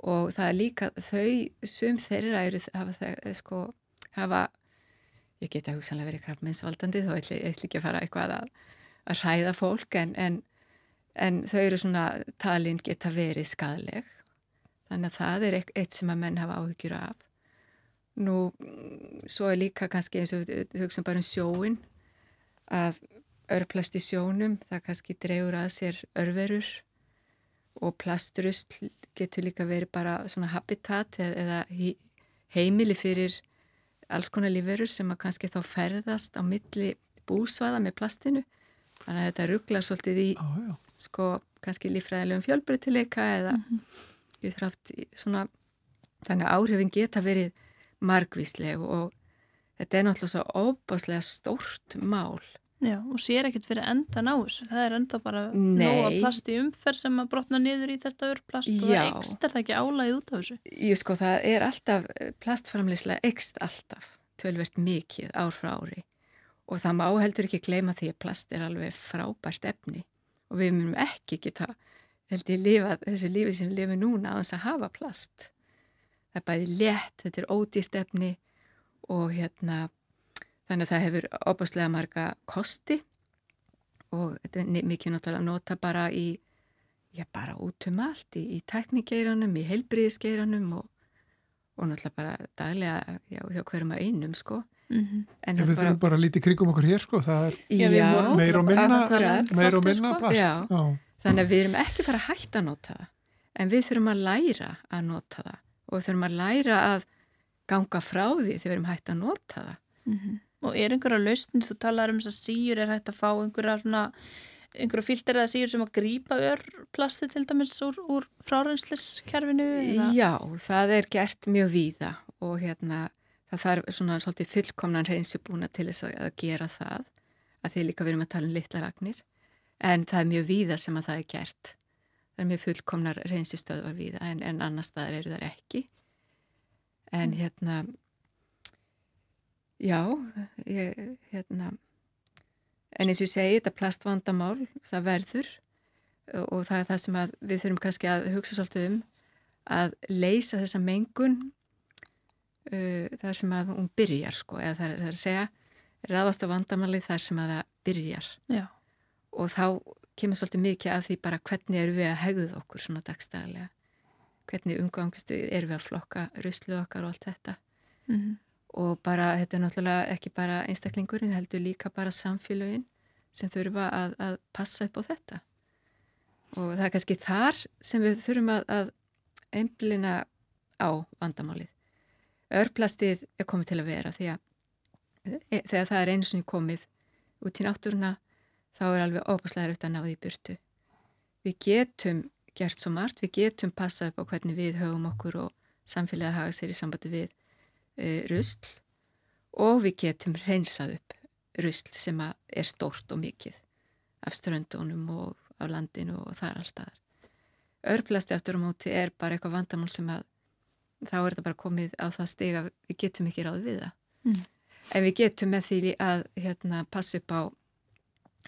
Og það er líka þau sum þeirra eru hafa, það, sko, hafa ég geta hugsanlega verið krabbminnsvaldandi þó ætli, ætli ekki að fara eitthvað að, að ræða fólk en, en en þau eru svona talin geta verið skadleg þannig að það er eitt sem að menn hafa áhyggjur af. Nú svo er líka kannski eins og við hugsaum bara um sjóin að örplast í sjónum það kannski dreyur að sér örverur og plasturust getur líka verið bara svona habitat eða heimili fyrir alls konar lífverur sem að kannski þá ferðast á milli búsvaða með plastinu þannig að þetta rugglar svolítið í ah, sko kannski lífræðilegum fjölbreytileika eða mm -hmm. þrátt, svona, þannig að áhrifin geta verið margvísleg og þetta er náttúrulega svo óbáslega stórt mál. Já og sér ekkert fyrir endan á þessu, það er enda bara nóga plast í umferð sem að brotna niður í þetta örplast og það ekst er það ekki álægið út af þessu? Jú sko það er alltaf, plastframleyslega ekst alltaf tölvert mikið ár frá ári. Og það má heldur ekki gleyma því að plast er alveg frábært efni. Og við munum ekki geta held ég lifa þessu lífi sem við lifum núna á þess að hafa plast. Það er bæði létt, þetta er ódýrt efni og hérna þannig að það hefur óbúslega marga kosti og þetta er mikið náttúrulega að nota bara í já bara út um allt í, í teknikeiranum, í heilbriðisgeiranum og, og náttúrulega bara daglega já, hjá hverjum að einum sko Mm -hmm. En við þurfum bara að líti krigum okkur hér sko, það er já, meir og minna, meir og minna sko. plast. Já. Já. Þannig að við erum ekki fara að hætta að nota það, en við þurfum að læra að nota það og við þurfum að læra að ganga frá því þegar við erum hætta að nota það. Mm -hmm. Og er einhverja lausnir, þú talar um þess að síur er hægt að fá einhverja svona, einhverja filter eða síur sem að grýpa örplasti til dæmis úr, úr frárensliskerfinu? Já, það er gert mjög víða og hérna það þarf svona svolítið fullkomnan reynsubúna til þess að gera það að því líka við erum að tala um litla ragnir en það er mjög víða sem að það er gert það er mjög fullkomnar reynsistöðvar víða en, en annar staðar eru það ekki en mm. hérna já ég, hérna en eins og ég segi þetta plastvandamál það verður og það er það sem við þurfum kannski að hugsa svolítið um að leysa þessa mengun uh, þar sem að hún byrjar sko, eða það er, það er að segja ráðast á vandamalli þar sem að það byrjar Já. og þá kemur svolítið mikið af því bara hvernig eru við að hegðuð okkur svona dagstæðilega hvernig umgangstu eru við að flokka rusluð okkar og allt þetta mm -hmm. Og bara þetta er náttúrulega ekki bara einstaklingurinn heldur líka bara samfélögin sem þurfa að, að passa upp á þetta og það er kannski þar sem við þurfum að, að einblina á vandamálið örplastið er komið til að vera því að e, þegar það er einu sinni komið út í náttúruna þá er alveg óbúslega auðvitað að ná því burtu. Við getum gert svo margt, við getum passað upp á hvernig við höfum okkur og samfélagið hafa sér í sambandi við rusl og við getum reynsað upp rusl sem er stórt og mikið af ströndunum og af landinu og þar allstaðar. Örplasti aftur á móti er bara eitthvað vandamál sem að þá er þetta bara komið á það steg að við getum ekki ráð við það. Mm. En við getum með því að hérna, passa upp á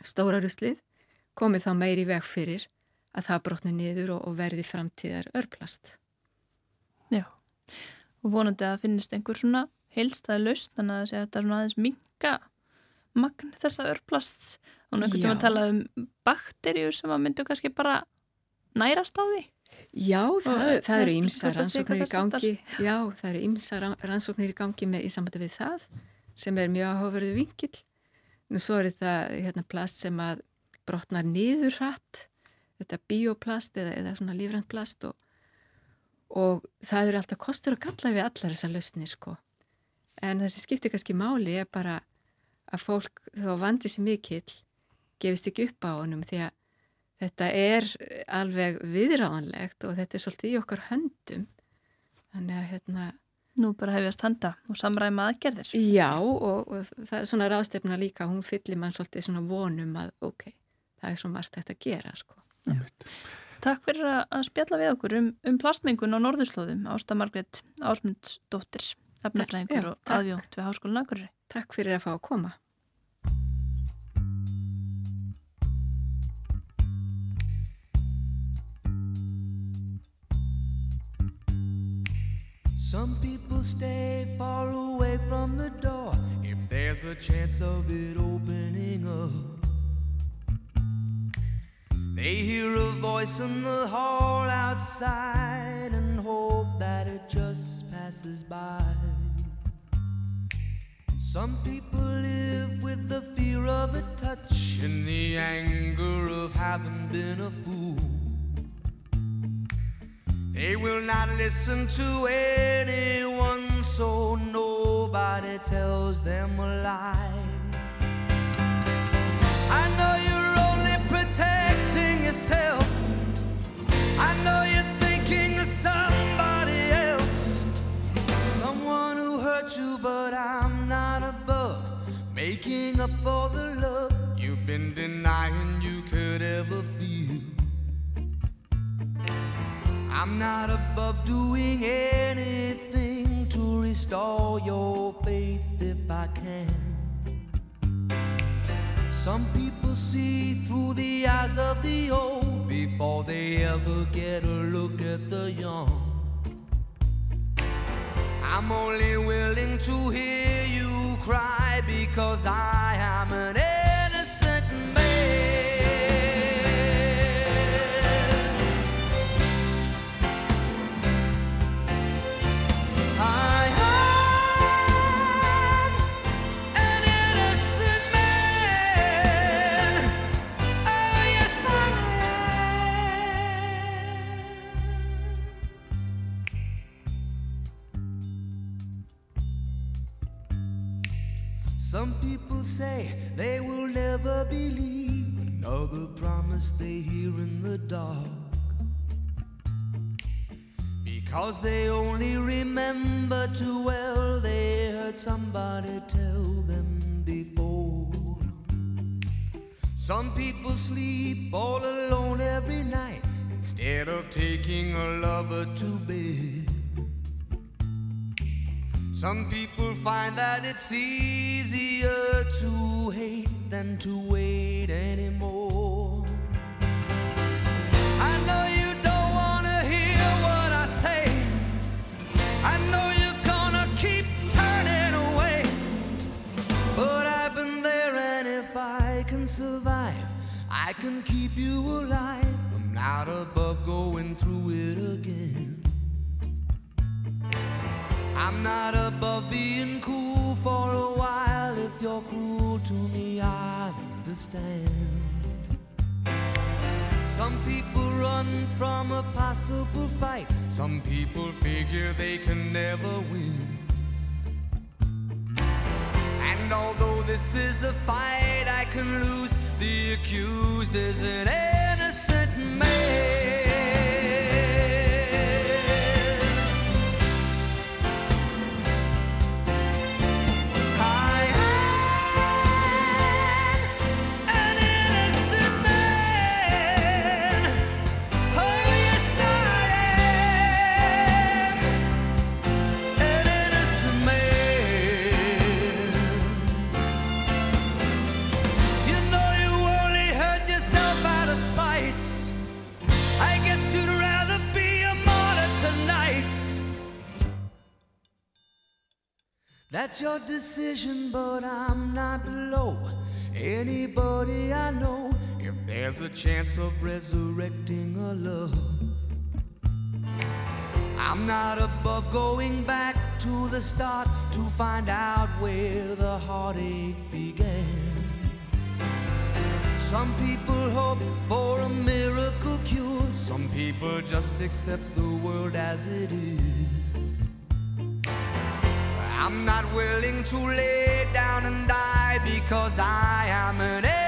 stóra ruslið, komið þá meiri veg fyrir að það brotnu niður og, og verði framtíðar örplast. Já, og vonandi að finnist einhver svona heilstæði laust, þannig að þetta er svona aðeins minka magn þessa örplasts. Og einhvern að tala um bakterjur sem að myndu kannski bara nærast á því. Já, það, það eru ímsa rannsóknir í gangi. Já, það eru ímsa rannsóknir í gangi með í sambandi við það sem er mjög áhugaverðu vingil nú svo er þetta hérna, plast sem að brotnar niður hratt. Þetta bioplast eða, eða svona lífrænt plast og, og það eru alltaf kostur og kallar við allar þessar lausnir sko. En þessi skiptir kannski máli er bara að fólk þó vandi sér mikill gefist ekki upp á honum því að þetta er alveg viðráðanlegt og þetta er svolítið í okkar höndum. Þannig að hérna Nú bara hefjast handa og samræma aðgerðir. Já og, og það er svona ráðstefna líka hún fyllir mann svolítið svona vonum að ok, það er svo margt þetta að gera sko Takk fyrir að spjalla við okkur um, um plastmengun á norðurslóðum Ásta Margret Ásmundsdóttir efnafræðingur og aðjónt við Háskólan Akureyri. Takk fyrir að fá að koma. Some people stay far away from the door if there's a chance of it opening up. They hear a voice in the hall outside and hope that it just passes by. Some people live with the fear of a touch and the anger of having been a fool. They will not listen to anyone, so nobody tells them a lie. I know you're only protecting yourself. I know you're thinking of somebody else, someone who hurt you, but I'm not above making up for the love you've been denying you could ever feel. I'm not above doing anything Some people see through the eyes of the old before they ever get a look at the young. I'm only willing to hear you cry because I am an Because they only remember too well they heard somebody tell them before. Some people sleep all alone every night instead of taking a lover to bed. Some people find that it's easier to hate than to wait anymore. Survive, I can keep you alive. I'm not above going through it again. I'm not above being cool for a while. If you're cruel to me, I understand. Some people run from a possible fight. Some people figure they can never win. And although this is a fight I can lose, the accused is an innocent man. That's your decision, but I'm not below anybody I know. If there's a chance of resurrecting a love, I'm not above going back to the start to find out where the heartache began. Some people hope for a miracle cure, some people just accept the world as it is. I'm not willing to lay down and die because I am an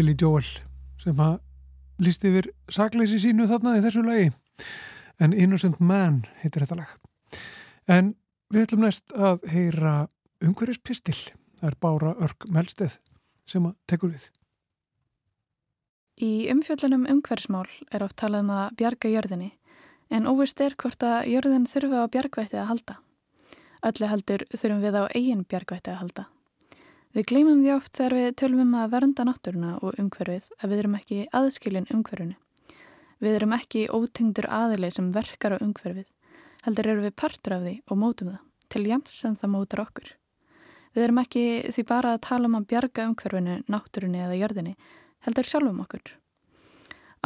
Billy Joel sem að lísti yfir sakleysi sínu þarna í þessu lagi en Innocent Man heitir þetta lag. En við ætlum næst að heyra umhverjus pistil. Það er Bára Örk Melsteð sem að tekur við. Í umfjöllunum umhverfsmál er oft talað um að bjarga jörðinni en óvist er hvort að jörðin þurfa á bjargvætti að halda. Öllu heldur þurfum við á eigin bjargvætti að halda. Við gleymum því oft þegar við tölum um að vernda náttúruna og umhverfið að við erum ekki aðskilin umhverfunu. Við erum ekki ótengdur aðilið sem verkar á umhverfið, heldur eru við partur af því og mótum það, til jæms sem það mótur okkur. Við erum ekki því bara að tala um að bjarga umhverfinu, náttúrunni eða jörðinni, heldur sjálfum okkur.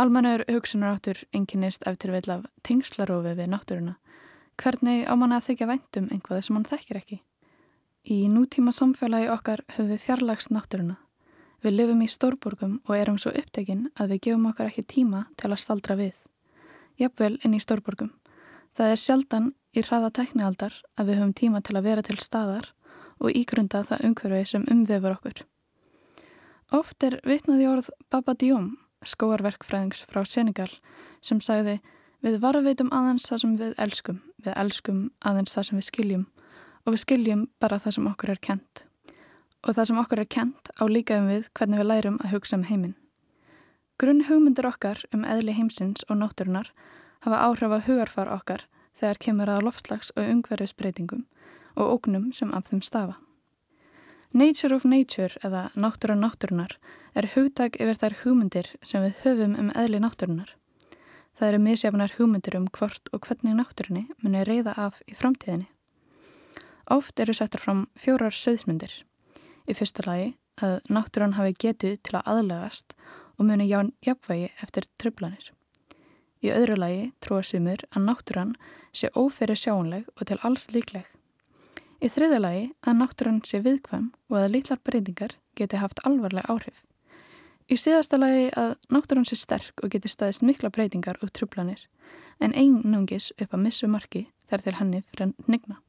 Almannur hugsunaráttur enginnist eftir vil af tengslarófi við náttúruna. Hvernig á manna að þykja væntum einhvað sem mann þekkir ekki? Í nútíma samfélagi okkar höfum við fjarlags náttúruna. Við lifum í stórborgum og erum svo upptekinn að við gefum okkar ekki tíma til að staldra við. Jafnvel inn í stórborgum. Það er sjaldan í hraða teknialdar að við höfum tíma til að vera til staðar og ígrunda það umhverfið sem umvefur okkur. Oft er vitnaði orð Baba Diom, skóarverkfræðings frá Senegal, sem sagði við varveitum aðeins það sem við elskum, við elskum aðeins það sem við skiljum og við skiljum bara það sem okkur er kent. Og það sem okkur er kent á líkaðum við hvernig við lærum að hugsa um heiminn. Grunn hugmyndir okkar um eðli heimsins og náttúrunar hafa áhrif að hugarfar okkar þegar kemur að loftslags og umhverfisbreytingum og ógnum sem af þeim stafa. Nature of Nature eða náttúra náttúrunar er hugtak yfir þær hugmyndir sem við höfum um eðli náttúrunar. Það eru misjafnar hugmyndir um hvort og hvernig náttúrunni muni reyða af í framtíðinni. Oft eru settar fram fjórar söðsmyndir. Í fyrsta lagi að náttúran hafi getu til að aðlagast og muni ján jafnvægi eftir tröflanir. Í öðru lagi trúa sumur að náttúran sé óferi sjáanleg og til alls líkleg. Í þriða lagi að náttúran sé viðkvæm og að litlar breytingar geti haft alvarleg áhrif. Í síðasta lagi að náttúran sé sterk og geti staðist mikla breytingar og tröflanir en einnungis upp að missu marki þar til henni fyrir að nigna.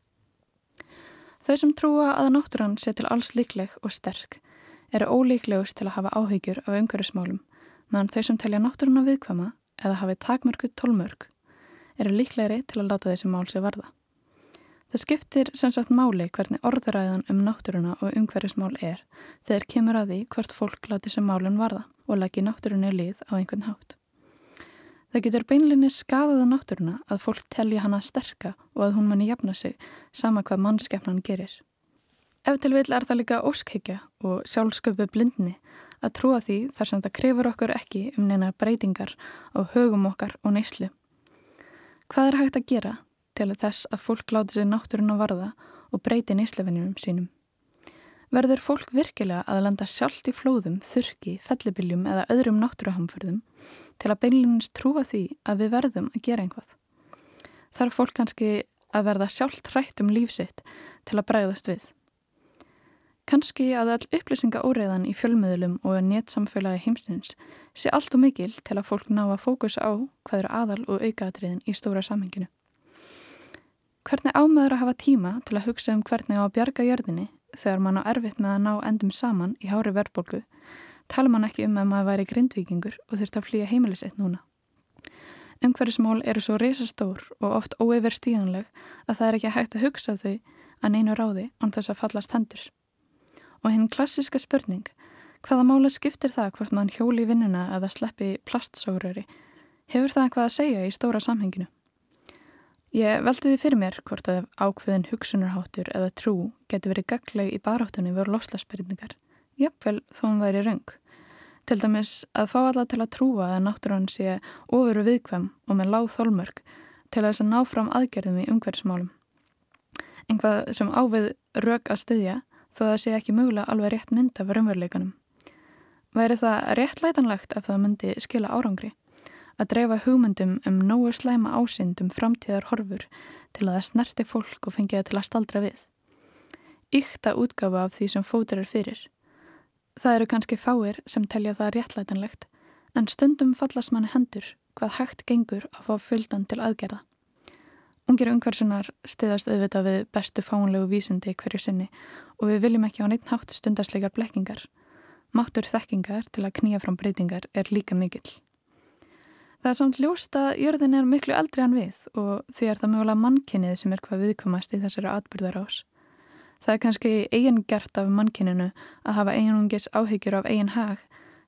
Þau sem trúa að náttúran sé til alls líkleg og sterk eru ólíklegust til að hafa áhyggjur af umhverfismálum meðan þau sem telja náttúruna viðkvama eða hafi takmörku tólmörg eru líklegri til að láta þessi mál sér varða. Það skiptir sem sagt máli hvernig orðuræðan um náttúruna og umhverfismál er þegar kemur að því hvert fólk láti sem málun varða og lagi náttúrunni lið á einhvern hátt. Það getur beinlinni skadaða náttúruna að fólk telja hana sterka og að hún manni jafna sig sama hvað mannskeppnan gerir. Ef til vil er það líka óskhyggja og sjálfsköpu blindni að trúa því þar sem það krefur okkur ekki um neina breytingar á högum okkar og neyslu. Hvað er hægt að gera til þess að fólk láti sig náttúruna varða og breyti neyslufinnum sínum? Verður fólk virkilega að landa sjálft í flóðum, þurki, fellibiljum eða öðrum náttúruhamförðum til að beinlinins trúa því að við verðum að gera einhvað. Þarf fólk kannski að verða sjálft hrætt um lífsitt til að bregðast við. Kannski að all upplýsingaóriðan í fjölmiðlum og néttsamfélagi heimsins sé allt og mikil til að fólk ná að fókusa á hvað eru aðal og aukaðatriðin í stóra samhenginu. Hvernig ámaður að hafa tíma til að hugsa um hvernig á að bjarga jörðinni þegar mann á erfitt með að ná endum saman í hári verðbólgu tala mann ekki um að maður væri grindvíkingur og þurft að flýja heimilisitt núna. Umhverfismál eru svo reysastór og oft óeyver stíðanleg að það er ekki hægt að hugsa þau að neinu ráði án þess að fallast hendur. Og hinn klassiska spurning, hvaða mála skiptir það hvort mann hjóli vinnuna eða sleppi plastsógröri, hefur það eitthvað að segja í stóra samhenginu? Ég veldi því fyrir mér hvort að ákveðin hugsunarháttur eða trú geti verið gagleg í baráttunni voru lofslagsbyrningar, jafnvel þó hann væri raung. Til dæmis að fá alla til að trúa að náttúrann sé ofuru viðkvæm og með láð þólmörk til að þess að ná fram aðgerðum í umhverfsmálum. Einhvað sem ávið rauk að styðja þó það sé ekki mögulega alveg rétt mynd af raunveruleikanum. Væri það réttlætanlegt ef það myndi skila árangri? Að dreifa hugmyndum um nógu slæma ásindum framtíðar horfur til að það snerti fólk og fengi það til að staldra við. Íkta útgafa af því sem fótur er fyrir. Það eru kannski fáir sem telja það réttlætanlegt en stundum fallast manni hendur hvað hægt gengur að fá fylgdan til aðgerða. Ungir umhversunar stiðast auðvitað við bestu fánlegu vísundi hverju sinni og við viljum ekki á neitt hátt stundasleikar blekkingar. Máttur þekkingar til að knýja fram breytingar er líka mikill. Það er samt ljóst að jörðin er miklu eldri en við og því er það mögulega mannkynnið sem er hvað viðkomast í þessari atbyrðar ás. Það er kannski eigin gert af mannkininu að hafa einungis áhyggjur af eigin hag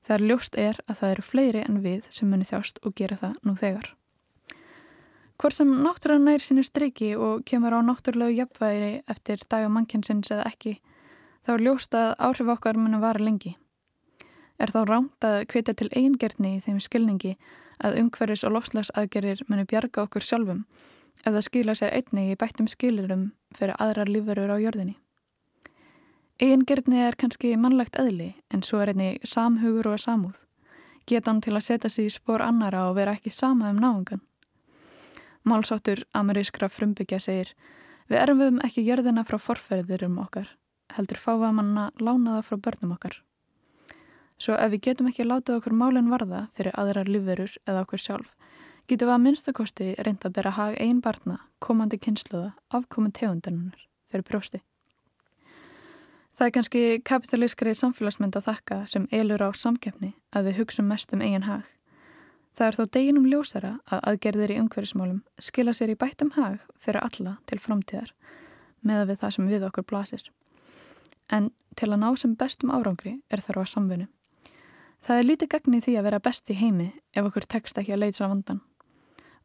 þegar ljóst er að það eru fleiri en við sem muni þjást og gera það nú þegar. Hvort sem náttúrulega nær sinu striki og kemur á náttúrulegu jafnværi eftir daga mannkinsins eða ekki, þá er ljóst að áhrif okkar muni vara lengi. Er þá rámt að kvita til eigingertni í þeim skilningi að umhverfis og lofslagsaðgerir muni bjarga okkur sjálfum ef það skila sér einnig í bættum skilirum fyrir aðrar lífurur á jörðinni. Egingerðni er kannski mannlegt eðli en svo er einni samhugur og samúð. Getan til að setja sig í spór annara og vera ekki sama um náðungan. Málsáttur amerískra frumbyggja segir Við erfum ekki jörðina frá forferðurum okkar, heldur fáa manna lánaða frá börnum okkar. Svo ef við getum ekki látað okkur málinn varða fyrir aðrar lífverur eða okkur sjálf, getum við að minnstakosti reynda að bera hag einn barna, komandi kynsluða, afkomin tegundanunar fyrir brjósti. Það er kannski kapitalískri samfélagsmynd að þakka sem elur á samkeppni að við hugsa mest um eigin hag. Það er þó deginum ljósara að aðgerðir í umhverfismálum skila sér í bættum hag fyrir alla til framtíðar með við það sem við okkur blasir. En til að ná sem bestum árangri er þarf að samfunni. Það er lítið gagni því að vera best í heimi ef okkur tekst ekki að leitsa vandan.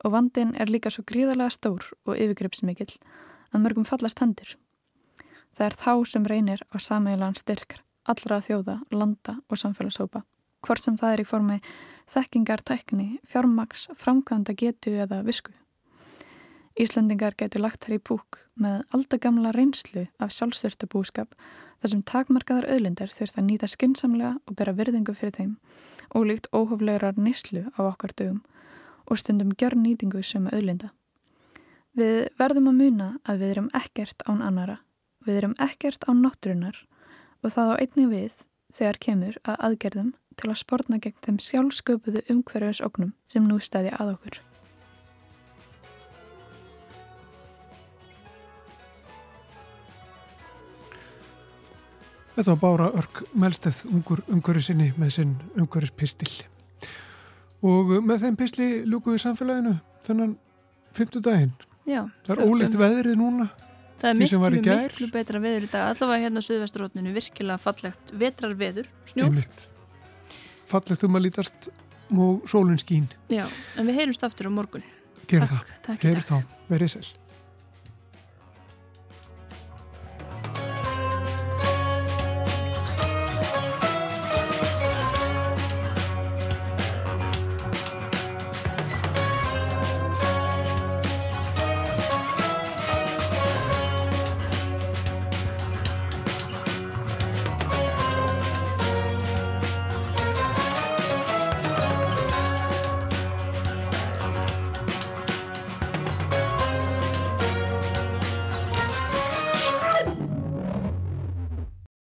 Og vandin er líka svo gríðarlega stór og yfirgripsmikill að mörgum fallast hendur Það er þá sem reynir á sameilan styrk allra þjóða, landa og samfélagshópa. Hvort sem það er í formi þekkingar, tækni, fjármaks, framkvæmda getu eða visku. Íslandingar getur lagt þær í púk með aldagamla reynslu af sjálfstyrta búskap þar sem takmarkaðar öðlindar þurft að nýta skynnsamlega og bera virðingu fyrir þeim og líkt óhoflegurar nýslu á okkar dögum og stundum gjör nýtingu sem öðlinda. Við verðum að muna að við erum ekkert án annara Við erum ekkert á náttúrunar og það á einni við þegar kemur að aðgerðum til að spórna gegn þeim sjálfsköpuðu umhverfisóknum sem nú stæði að okkur. Þetta var Bára Örk Melsteð, ungur umhverfisinni með sinn umhverfispistil. Og með þeim pistli lúkuðu samfélaginu þennan fymtu daginn. Já. Það er ólegt veðrið núna. Það er miklu, miklu betra veður í dag. Allavega hérna á Suðvesturrótninu virkilega fallegt vetrar veður, snjór Fallegt um að lítast og sólun skín. Já, en við heyrumst aftur á morgun. Gerum það, heyrumst þá, verið sér